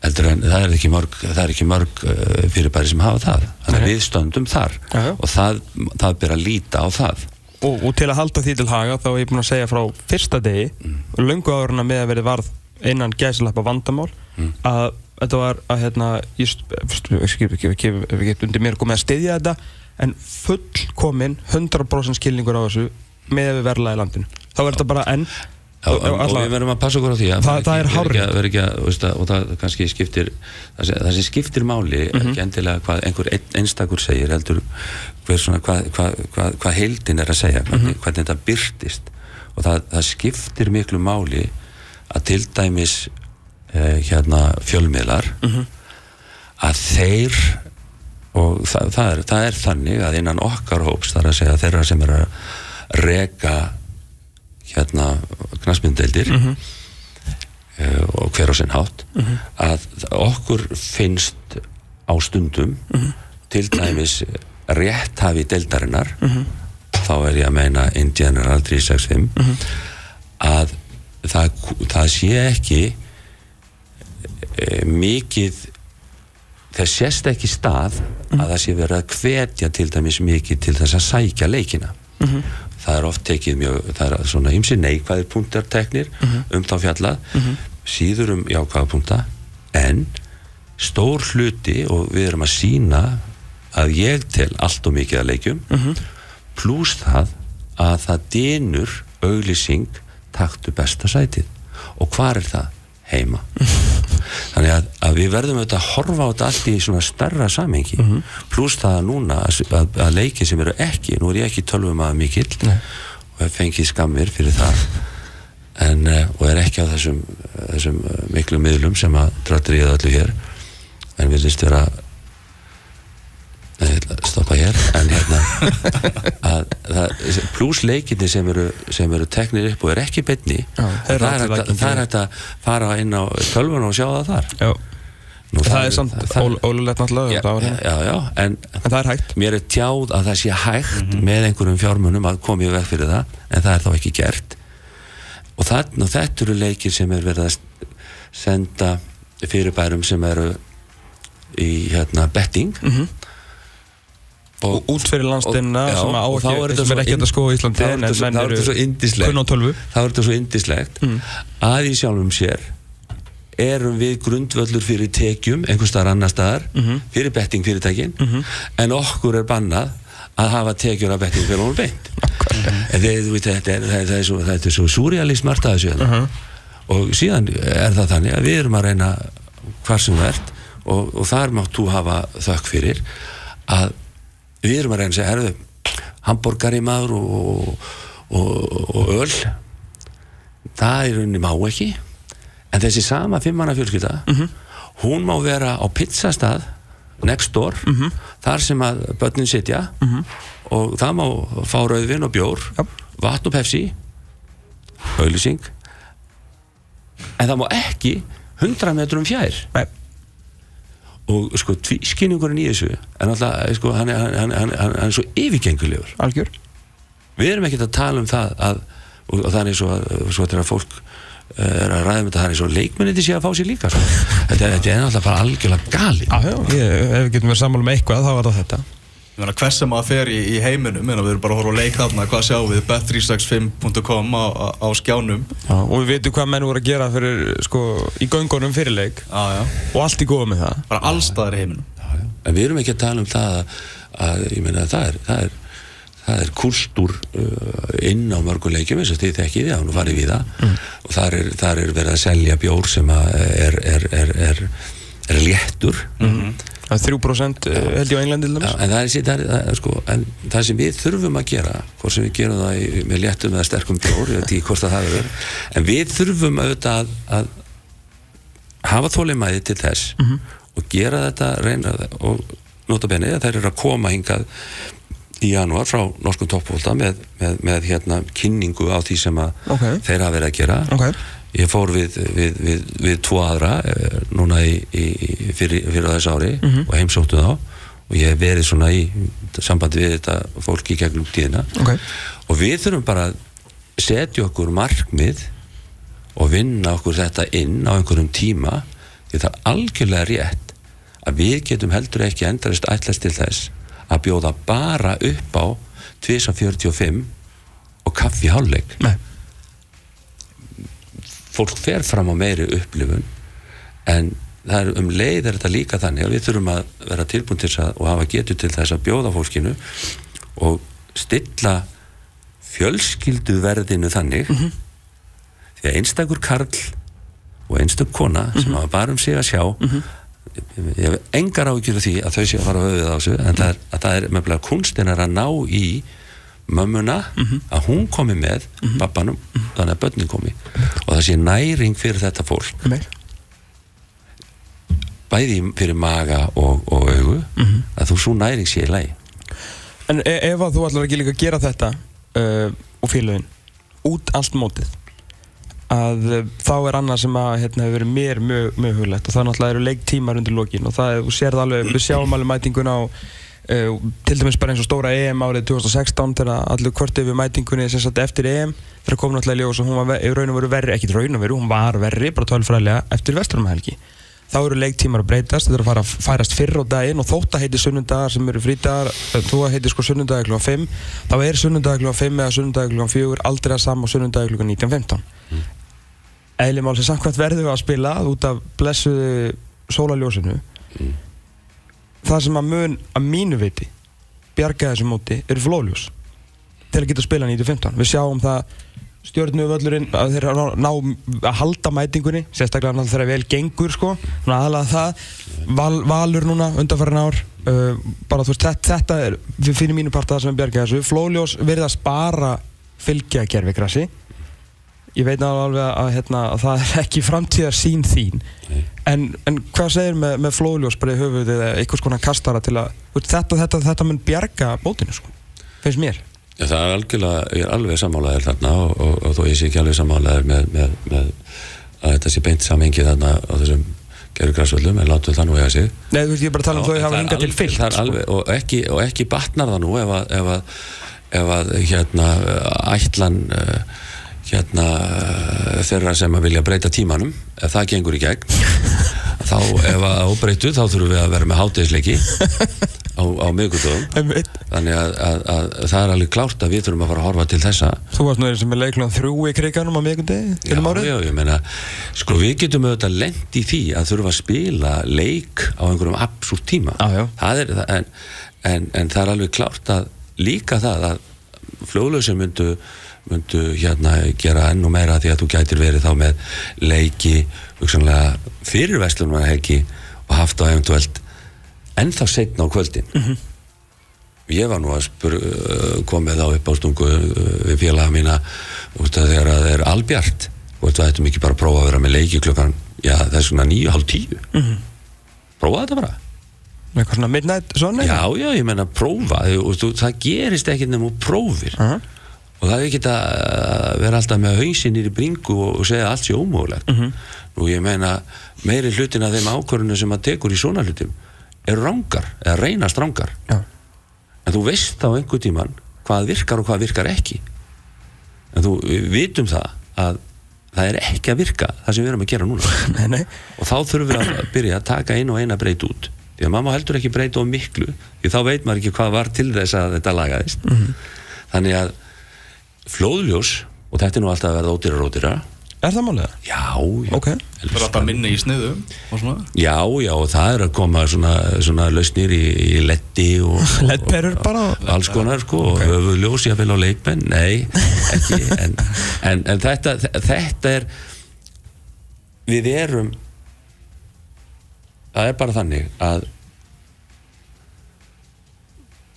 heldur en það er ekki mörg, er ekki mörg uh, fyrirbæri sem hafa það. Þannig að við stöndum þar Já, já. og það, það ber að líta á það. Og, og til að halda því til haga þá er ég búinn að segja frá fyrsta degi áður en að með að verið varð innan gæslappa vandamál að þetta var að hérna ég skip ekki, ekki, ekki undir mér komið að styðja þetta en fullkomin 100% skilningur á þessu með við í landinu. Þá er þetta bara enn Já, og- og við verðum að passa okkur á því að Það- það er að, og það kannski skiptir það sem, það sem skiptir máli er ekki endilega hvað einhver ein, einstakur segir heldur hvað, hvað, hvað, hvað heildin er að segja hvernig, hvernig þetta byrtist og það, það skiptir miklu máli að til dæmis hérna fjölmiðlar að þeir og það, það, er, það er þannig að innan okkar hóps þar að segja þeirra sem er að reka hérna knastmyndeldir mm og hver á sinn hátt að okkur finnst á stundum til dæmis rétthafi deildarinnar þá er ég að meina Indianar 365 að það, það sé ekki e, mikið það sést ekki stað að það sé verið að hvetja til dæmis mikið til þess að sækja leikina. Það er oft tekið mjög það er svona ymsi neikvæðir punktar teknir um þá fjallað síður um jákvæða punkta en stór hluti og við erum að sína að ég tel allt og mikið að leikjum pluss það að það dynur auglýsing taktu besta sætið. Og hvar er það? Heima. Þannig að, að við verðum auðvitað að horfa á þetta allt í svona starra samhengi. Mm pluss það að núna að, að, að leiki sem eru ekki, nú er ég ekki tölvum að mikill Nei. og hef fengið skammir fyrir það en, uh, og er ekki á þessum, þessum uh, miklu miðlum sem að dráttur ég öllu hér en við list vera Nei, ég ætla að stoppa hér en hérna að, það, pluss leikinni sem eru, sem eru teknir upp og er ekki eru það, er hægt að- það fara inn á tölvun og sjá það þar. Já. Nú, það er samt það- ól- ólulegt náttúrulega þetta var já, hérna. já, já, en en það er hægt. Mér er tjáð að það sé hægt með einhverjum fjármunum að koma í veg fyrir það en það er þá ekki gert. Og, þarna, og þetta eru leikir sem er verið að senda fyrirbærum sem eru í hérna, betting Og út fyrir landsteinna sem, á ekki, sem er ekki að skoða í Íslandi en menn er indislegt. kunn á tölvu. Þá er þetta svo indislegt að í sjálfum sér erum við grundvöllur fyrir tekjum einhvers staðar annar staðar fyrir bettingfyrirtækin en okkur er bannað að hafa tekjur af bettingfélagum beint. Þetta er, svo, þetta svo surrealist margt að þessu hérna. og síðan er það þannig að við erum að reyna hvar sem verðt og, og þar mátt þú hafa þökk fyrir að við erum að reyna að segja herðu, hambúrgari maður og, og, og öl það er rauninni má ekki en þessi sama fimmanna fjölskylda hún má vera á pizzastað next door þar sem að börnin sitja og það má fá rauðvin og bjór Já. vatn og pepsi auðlýsing en það má ekki 100 metrum fjær. Nei, og sko tvískinningurinn í þessu en alltaf sko, hann, er- hann, hann, hann, er svo yfirgengulegur algjör. Við erum ekkert að tala um það að, og, og er svo, að, svo þegar fólk eh, er að ræða um þetta það er svo leikmenniti sé að fá sér líka sko. þetta, er- þetta er náttúrulega bara algjörlega gali ég, ef við getum verið sammála með eitthvað þá var það þetta meina, hvers sem að fer í, í heiminum, meina, við erum bara að horfa á leik þarna, hvað sjáum við, bet365.com á, á, á skjánum. já, og við veitum hvað menn voru að gera fyrir, sko, í göngunum fyrir leik. Já, já. og allt í góða með það. Bara allstaðar í heiminum. en við erum ekki að tala um það að, að ég meina það er það er, það er kultúr uh, inn á mörgum leikjum eins og þið þekkið, já, nú farið við það. Og þar er, þar er verið að selja bjór sem er, er, er, er, er léttur. Það er 3% eh, held ég á Englandi en það er, það, er, það, sko, en það sem við þurfum að gera hvort sem við gerum það í, með léttum eða sterkum bjór, það er en við þurfum auðvitað að, að hafa þólimæði til þess og gera þetta reyna og nota benið að þær eru að koma hingað í janúar frá norskum toppfólta með, með, með hérna kynningu á því sem að Ok. þeir hafa verið að gera Ok. Ég fór við, við, við, við tvo aðra eh, núna í, í, fyrir, fyrir þess ári og heimsóttu þá. Og ég hef verið svona í sambandi við þetta fólk í gegnum tíðina. Ok. og við þurfum bara að setja okkur markmið og vinna okkur þetta inn á einhverjum tíma því það er algjörlega rétt að við getum heldur ekki endarist ætlast til þess að bjóða bara upp á 245 og kaffi hálfleik. Nei, fólk fer fram á meiri upplifun en það er um leið er þetta líka þannig að við þurfum að vera tilbúin til þess að og hafa getur til þess að bjóða fólkinu og stilla fjölskylduverðinu þannig. Því að einstakur karl og einstak kona sem hafa bara um sig að sjá ég hef engar ágjur af því að þau sé að fara að höfuð á þessu en það er, að það er meðlega kunstin er að ná í mömmuna að hún komi með pappanum þannig að börnin komi. Og það sé næring fyrir þetta fólk. Bæði fyrir maga og, og augu að þú svo næring sé í lagi. En e ef að þú ætlar ekki líka gera þetta uh, og félagin út allt mótið. Að uh, þá er annað sem að hérna, hefur verið mér mjög, mjög huglegt og það náttúrulega eru leiktímar undir lokin. Og það er, þú sér það alveg, við sjáum alveg mætingun á uh, til dæmis bara eins og stóra EM árið 2016 þegar allir hvort yfir mætingunni sagt eftir EM þegar kom náttúrulega í ljós og hún var í raun og veru verri, ekki í raun og veru, hún var verri bara tölfræðilega eftir vesturumhelgi þá eru leiktímar að breytast, þetta er að fara að færast fyrr á daginn og þótt að heiti sunnundagar sem eru frítagar, þú að heiti sko sunnundagar kl. 5 þá er sunnundagar kl. 5 eða sunnundagar kl. 4 aldrei að sama sunnundagar kl. 19.15 mm. eðli mál sem samkvæmt verðum við að spila út af blessuðu sólaljósinu það sem að mun að mínu viti bjarga þessu móti eru flóljós til að geta að spila 19.15 við sjáum það stjórnuvöllurinn að þeir ná, að halda mætingunni sérstaklega náttúrulega þegar vel gengur sko, aðalega það. Val, valur núna undanfærin ár. Uh, bara þú veist þetta, þetta er finnum mínu part það sem er bjarga þessu. Flóljós verið að spara fylgja gerfigrassi ég veit náttúrulega alveg að, hérna, að það er ekki framtíðar sín þín en, en hvað segir með, með flóljós bara í höfuð eða einhvers konar kastara til að þetta, þetta, þetta mun bjarga bótinu sko, finnst mér. Já, það er algjörlega, ég er alveg sammálaðir þarna og, og, og þó ég sé ekki alveg sammálaðir með, með, með að þetta sé beint samengi þarna á þessum gerugræsvöllum en látum það nú eiga sig. Nei, þú veist, ég er bara að tala um þau en hafa hingað til fyllt sko. og, og ekki batnar það nú ef að, ef að, ef að hérna ætlan uh, hérna uh, þeirra sem að vilja breyta tímanum ef það gengur í gegn þá ef að óbreytu þá þurfum við að vera með hátegisleiki á á, miðgutöðum þannig að, að, að það er alveg klárt að við þurfum að fara að horfa til þessa. Þú varst nú eins og með leiklunum þrjú í kriganum á mikundi Já, já, ég meina, sko við getum auðvitað lent í því að þurfa að spila leik á einhverjum absúrt tíma. Já, já. Það er, en, en, en það er alveg klárt að líka það að fljóðlösi myndu myndu hérna gera ennú meira því að þú gætir verið þá með leiki fyrir vestlunum helgi og haft á eventuelt ennþá setna á kvöldin. Ég var nú að spur, uh, komið á stungu uh, við félaga mína út af þegar að það er albjart og þetta ættum ekki bara að prófa að vera með leiki klukkan já það er svona nýju, hálf tíu. Prófa þetta bara. Eitthvað svona midnight svona já já ég menna prófa og þú, það gerist ekkert nefnum og prófir. Aha. Og það er ekki að vera alltaf með hausinir í bringu og, og segja allt sé ómögulegt. Og ég meina meiri hlutin af þeim ákvörðunum sem maður tekur í svona hlutum eru rángar, eða reynast rángar Já. en þú veist á einhver tíman hvað virkar og hvað virkar ekki. En þú vitum það að það er ekki að virka það sem við erum að gera núna. Nei, nei. Og þá þurfum við að byrja að taka einu og eina breyt út. Því að mamma heldur ekki breyta of miklu því þá veit maður ekki hvað var til þess að þetta lagaðist. Þannig að flóðljós og þetta er nú alltaf að verða ódýra ódýra Er það málið? já, já, Ok. Það er alltaf minni í og svona. Já, já og það er að koma svona, svona lausnir í, í letti og, Leddperur bara og alls konar sko og höfuð ljós ég að vilja á leikmenn. Nei, ekki en, en, en þetta, þetta er við erum það er bara þannig að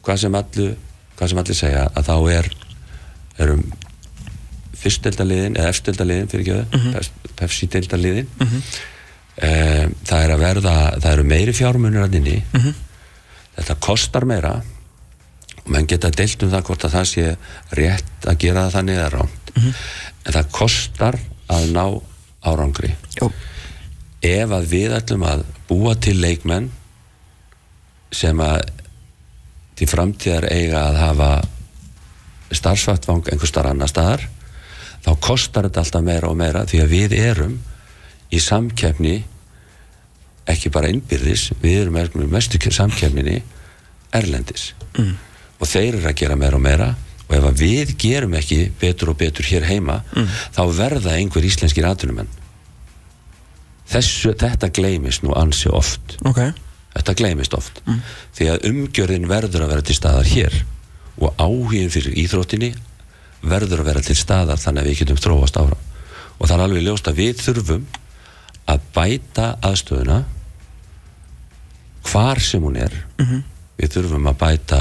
hvað sem allu hvað sem allir segja að þá er erum fyrstdeldaliðin eða efstdeldaliðin fyrir ekki Mhm. það pefsi-deldaliðin um, það er að verða það eru meiri fjármunir að inni Mhm. þetta kostar meira og menn geta deilt um það hvort að það sé rétt að gera það þannig eða rámt Mhm. en það kostar að ná árangri Jó. ef að við ætlum að búa til leikmenn sem að til framtíðar eiga að hafa starfsvartvang einhver starf annar staðar þá kostar þetta alltaf meira og meira því að við erum í samkeppni ekki bara innbyrðis við erum í mestu samkeppninni erlendis. Mm. og þeir eru að gera meira og meira og ef við gerum ekki betur og betur hér heima þá verða einhver íslenskir atvinnumenn. Þessu, þetta gleymist nú ansi oft. Ok. Þetta gleymist oft. Því að umgjörðin verður að vera til staðar hér og áhugin fyrir íþróttinni verður að vera til staðar þannig að við getum þróast áfram. Og það er alveg ljóst að við þurfum að bæta aðstöðuna hvar sem hún er. Við þurfum að bæta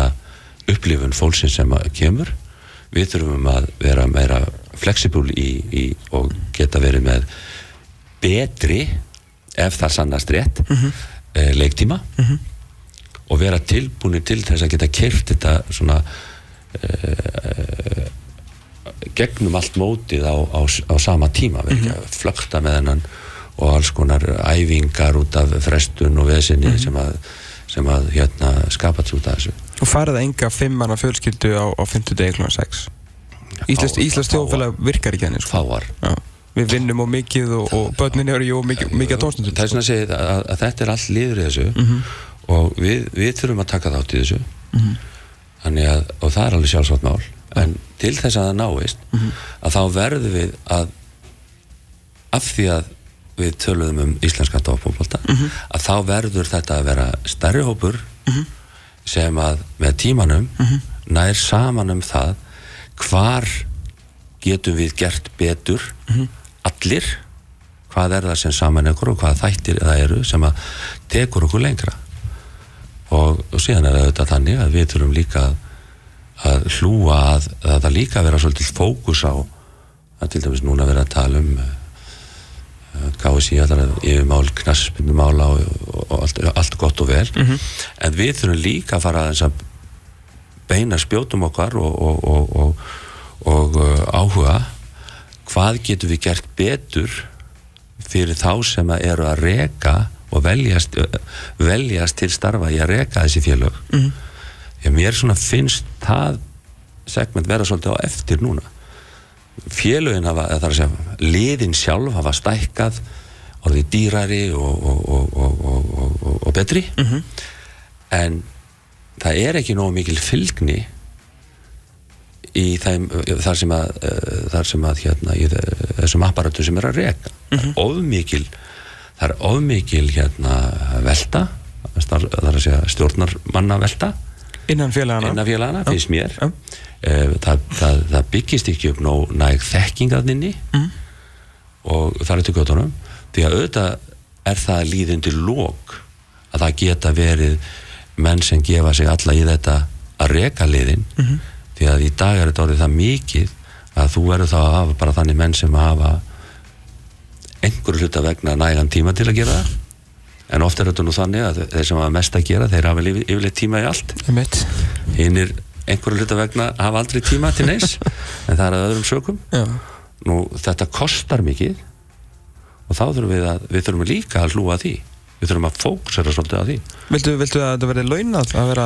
upplifun fólksins sem kemur. Við þurfum að vera meira fleksibúl í, í, og geta verið með betri ef það sannast rétt mm leiktíma og vera tilbúinir til þess að geta kert þetta svona uh, gegnum allt mótið á, á, á sama tíma vera ekki að flökta með hennan og alls konar æfingar út af frestun og vesinni sem að, sem að hérna skapast út af þessu. Þú farið enga fimmana fjölskyldu á, á 50 degi kl. 6 Íslands, þjóðfélag virkar ekki henni sko. fáar. Já. Við vinnum og mikið og, og börnin eru mikið, mikið að tónstundum þess vegna segið að, að þetta er allt liður í þessu og við, við þurfum að taka þátt í þessu. Þannig að, og það er alveg sjálfsvátt mál. En til þess að það náist að þá verðum við að af því að við töluðum um íslenska tófbólta að þá verður þetta að vera stærri hópur sem að með tímanum nær saman um það hvar getum við gert betur allir hvað er það sem saman ykkur og hvað þættir það eru sem að tekur okkur lengra og, og síðan er auðvitað þannig að við þurfum líka að, hlúa að, að það líka vera svolítið fókus á að til dæmis núna vera að tala um KSI allar yfirmál, knassbyndumála og, og, og allt, allt gott og vel. En við þurfum líka að fara að beina spjótum okkar og, og, og, og, og uh, áhuga. Hvað getum við gert betur fyrir þá sem að eru að reka og veljast, veljast til starfa í að reka þessi félög. Mm. að mér svona finnst það segment vera svolítið á eftir núna. Félögin hafa, það er að segja liðin sjálf hafa stækkað orðið dýrari og, og, og, og, og, og betri. En það er ekki nógu mikil fylgni í þeim, þar sem að uh, þar sem að hérna í þe- þessum apparatu sem er að reka. Það er ofmikil það er ofmikil hérna velta það er að segja stjórnarmanna velta Innan félagana innan félagana, finnst mér. Eh, það, það, það byggist ekki upp nóg næg þekkingaðninni Mm. og það er til göttunum því að auðvitað er það líðundi lók að það geta verið menn sem gefa sig alla í þetta að reka liðin. Mhm. því að í dag er þetta orðið það mikið að þú verður þá að hafa bara þannig menn sem hafa einhverju hluta vegna nægan tíma til að gera það en oft er þetta nú þannig að þeir sem hafa mest að gera þeir hafa yfir- yfirleitt tíma í allt Einmitt. hinnir einhverju hluta vegna hafa aldrei tíma til neins en það er að öðrum sökum Já. nú þetta kostar mikið og þá þurfum við að við þurfum líka að hlúa því við þurfum að fókusera svolítið á því Viltu, viltu að þetta verði launað að vera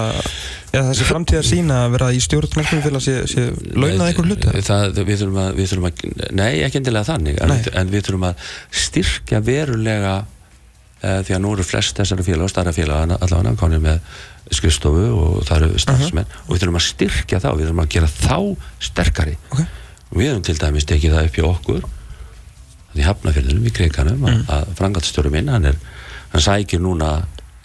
eða þessi framtíðar sína að vera í stjórn knarknumfélag sé, sé launað einhver hluti? það, við, þurfum að, við þurfum að nei ekki endilega þannig en, en við þurfum að styrkja verulega uh, því að nú eru flest þessari félag og starra félag allavega konir með skrifstofu og það eru starfsmenn og við þurfum að styrkja þá, við þurfum að gera þá sterkari Ok. og við höfum til dæmis tekið það upp hjá okkur í hafnafjörðunum í kriganum Mm. að, að frangatstjóru minn hann, er, hann sækir núna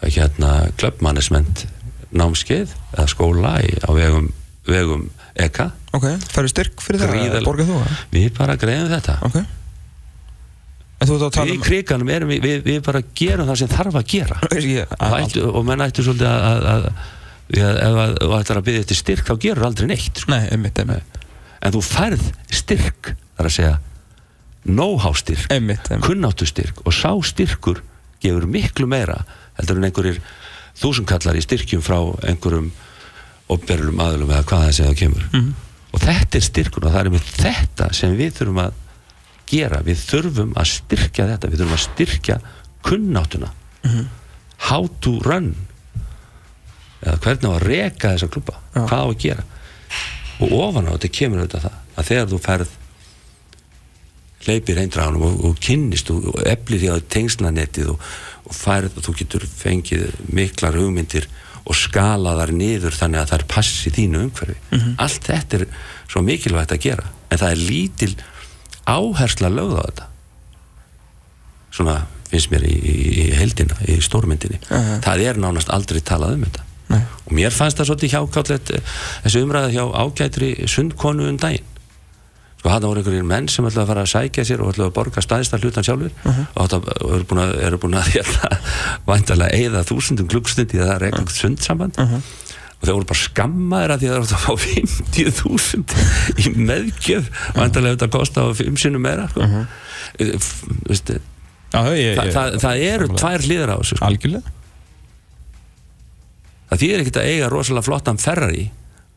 hérna klubbmannisment námskeið eða skóla í, á vegum, vegum EKA Ok, færðu styrk fyrir það? Gríðarlega. Borgað þú það? við bara greiðum þetta Ok að við í um kriganum erum við, við, við bara gerum það sem þarf að gera Ég- og, ættu, og menn ættu svolítið að, að, að, að ef að- þú ættir að byggja eftir styrk þá gerur aldrei neitt sko. Nei, einmitt, einmitt en þú færð styrk þar að segja know-how styrk kunnáttu styrk og sá styrkur gefur miklu meira heldur en einhverjir þúsundkallar í styrkjum frá einhverjum opberlum aðlum eða hvað það segja kemur. Mhm. og þetta er styrkur og það er með þetta sem við þurfum að gera. Við þurfum að styrkja þetta. Við þurfum að styrkja kunnáttuna. Mhm. how to run. Eða hvernig á að reka þessa Já. hvað á að gera? Og ofan á þetta kemur auðvitað það að þegar þú ferð hleypir heimdraðanum og, og kynnist og, eflir því að tengslanettið og, og færð og þú getur fengið miklar hugmyndir og skala þar niður þannig að það er passi þínu umhverfi. Allt þetta er svo mikilvægt að gera en það er lítil áhersla lögð á þetta. Svona finnst mér í, í, í heldina, í stórmyndinni. Aha. það er nánast aldrei talað um þetta. Nei. og mér fannst það svolítið hjákáttlegt eh, þessi umræða hjá ágætri sundkonu um daginn sko hann voru einhverjir menn sem ætlaði að fara að sækja sér og ætlaði að borga staðista hlutan sjálfur og þetta og eru búin að, eru búin að hérna, væntalega eigða þúsundum klukkstundi í það er eitthvað sundsamband. Og þeir voru bara skammaðir að því að það er að fá 50.000 í meðgjöf. Væntalega þetta kosta á fimm sinnum meira sko. uh Vistu, Já, ég, það, ég, það, það eru tvær hlýðar á þessu sko. Algjörlega. Það þýðir ekkert að eiga rosalega flottan Ferrari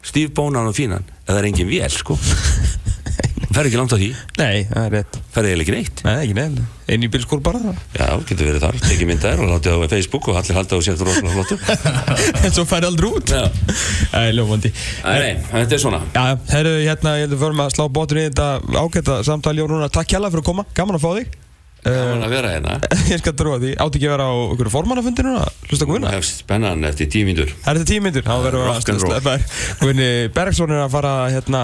stífbónan og fínan eða það er engin vél sko fer ekki langt á því, Nei, það er rétt. Fer eiginlega ekki neitt? Nei, ekki neil Einn í bílskór bara það já, getur verið þar, tekið myndaðir og látið á Facebook og allir halda á sér rosalega flottu En svo færi aldrei út. Já, Æ, ljófandi Æ, nei, þetta er svona. Já, herru, hérna, ég heldur fyrir að slá bótur í þetta ágæta samtali og núna takk hjalla fyrir að koma, gaman að fá þig. Gaman að vera hérna. Ég skal trúa því, átti ekki að vera á einhverju formannafundi núna, hlusta það er spennan eftir tíu mínútur. Það er þetta tíu myndir, þá verður roll. að Guðni Bergsson er að fara hérna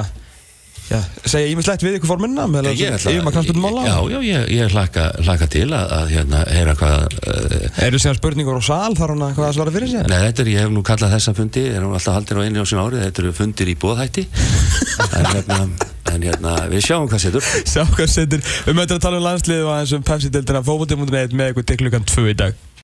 já, segja ímislegt við ykkur formennina með yfir maður knallbundum mála já, já, ég, ég hlakka, hlakka til að, að hérna, heyra hvað uh, Eru síðan spurningur á sal, þar hann að hvað að svara fyrir sig? Nei, þetta er, ég hef nú kallað þessa fundi, er nú alltaf haldin á einu á sín ári, þetta eru fundir í bóðhætti en hérna, en hérna við sjáum hvað setur. Sjá hvað setur, um þetta að tala um landslið og aðeins um Pepsi-deltina fókbóti.net með ykkur til klukkan 2 í dag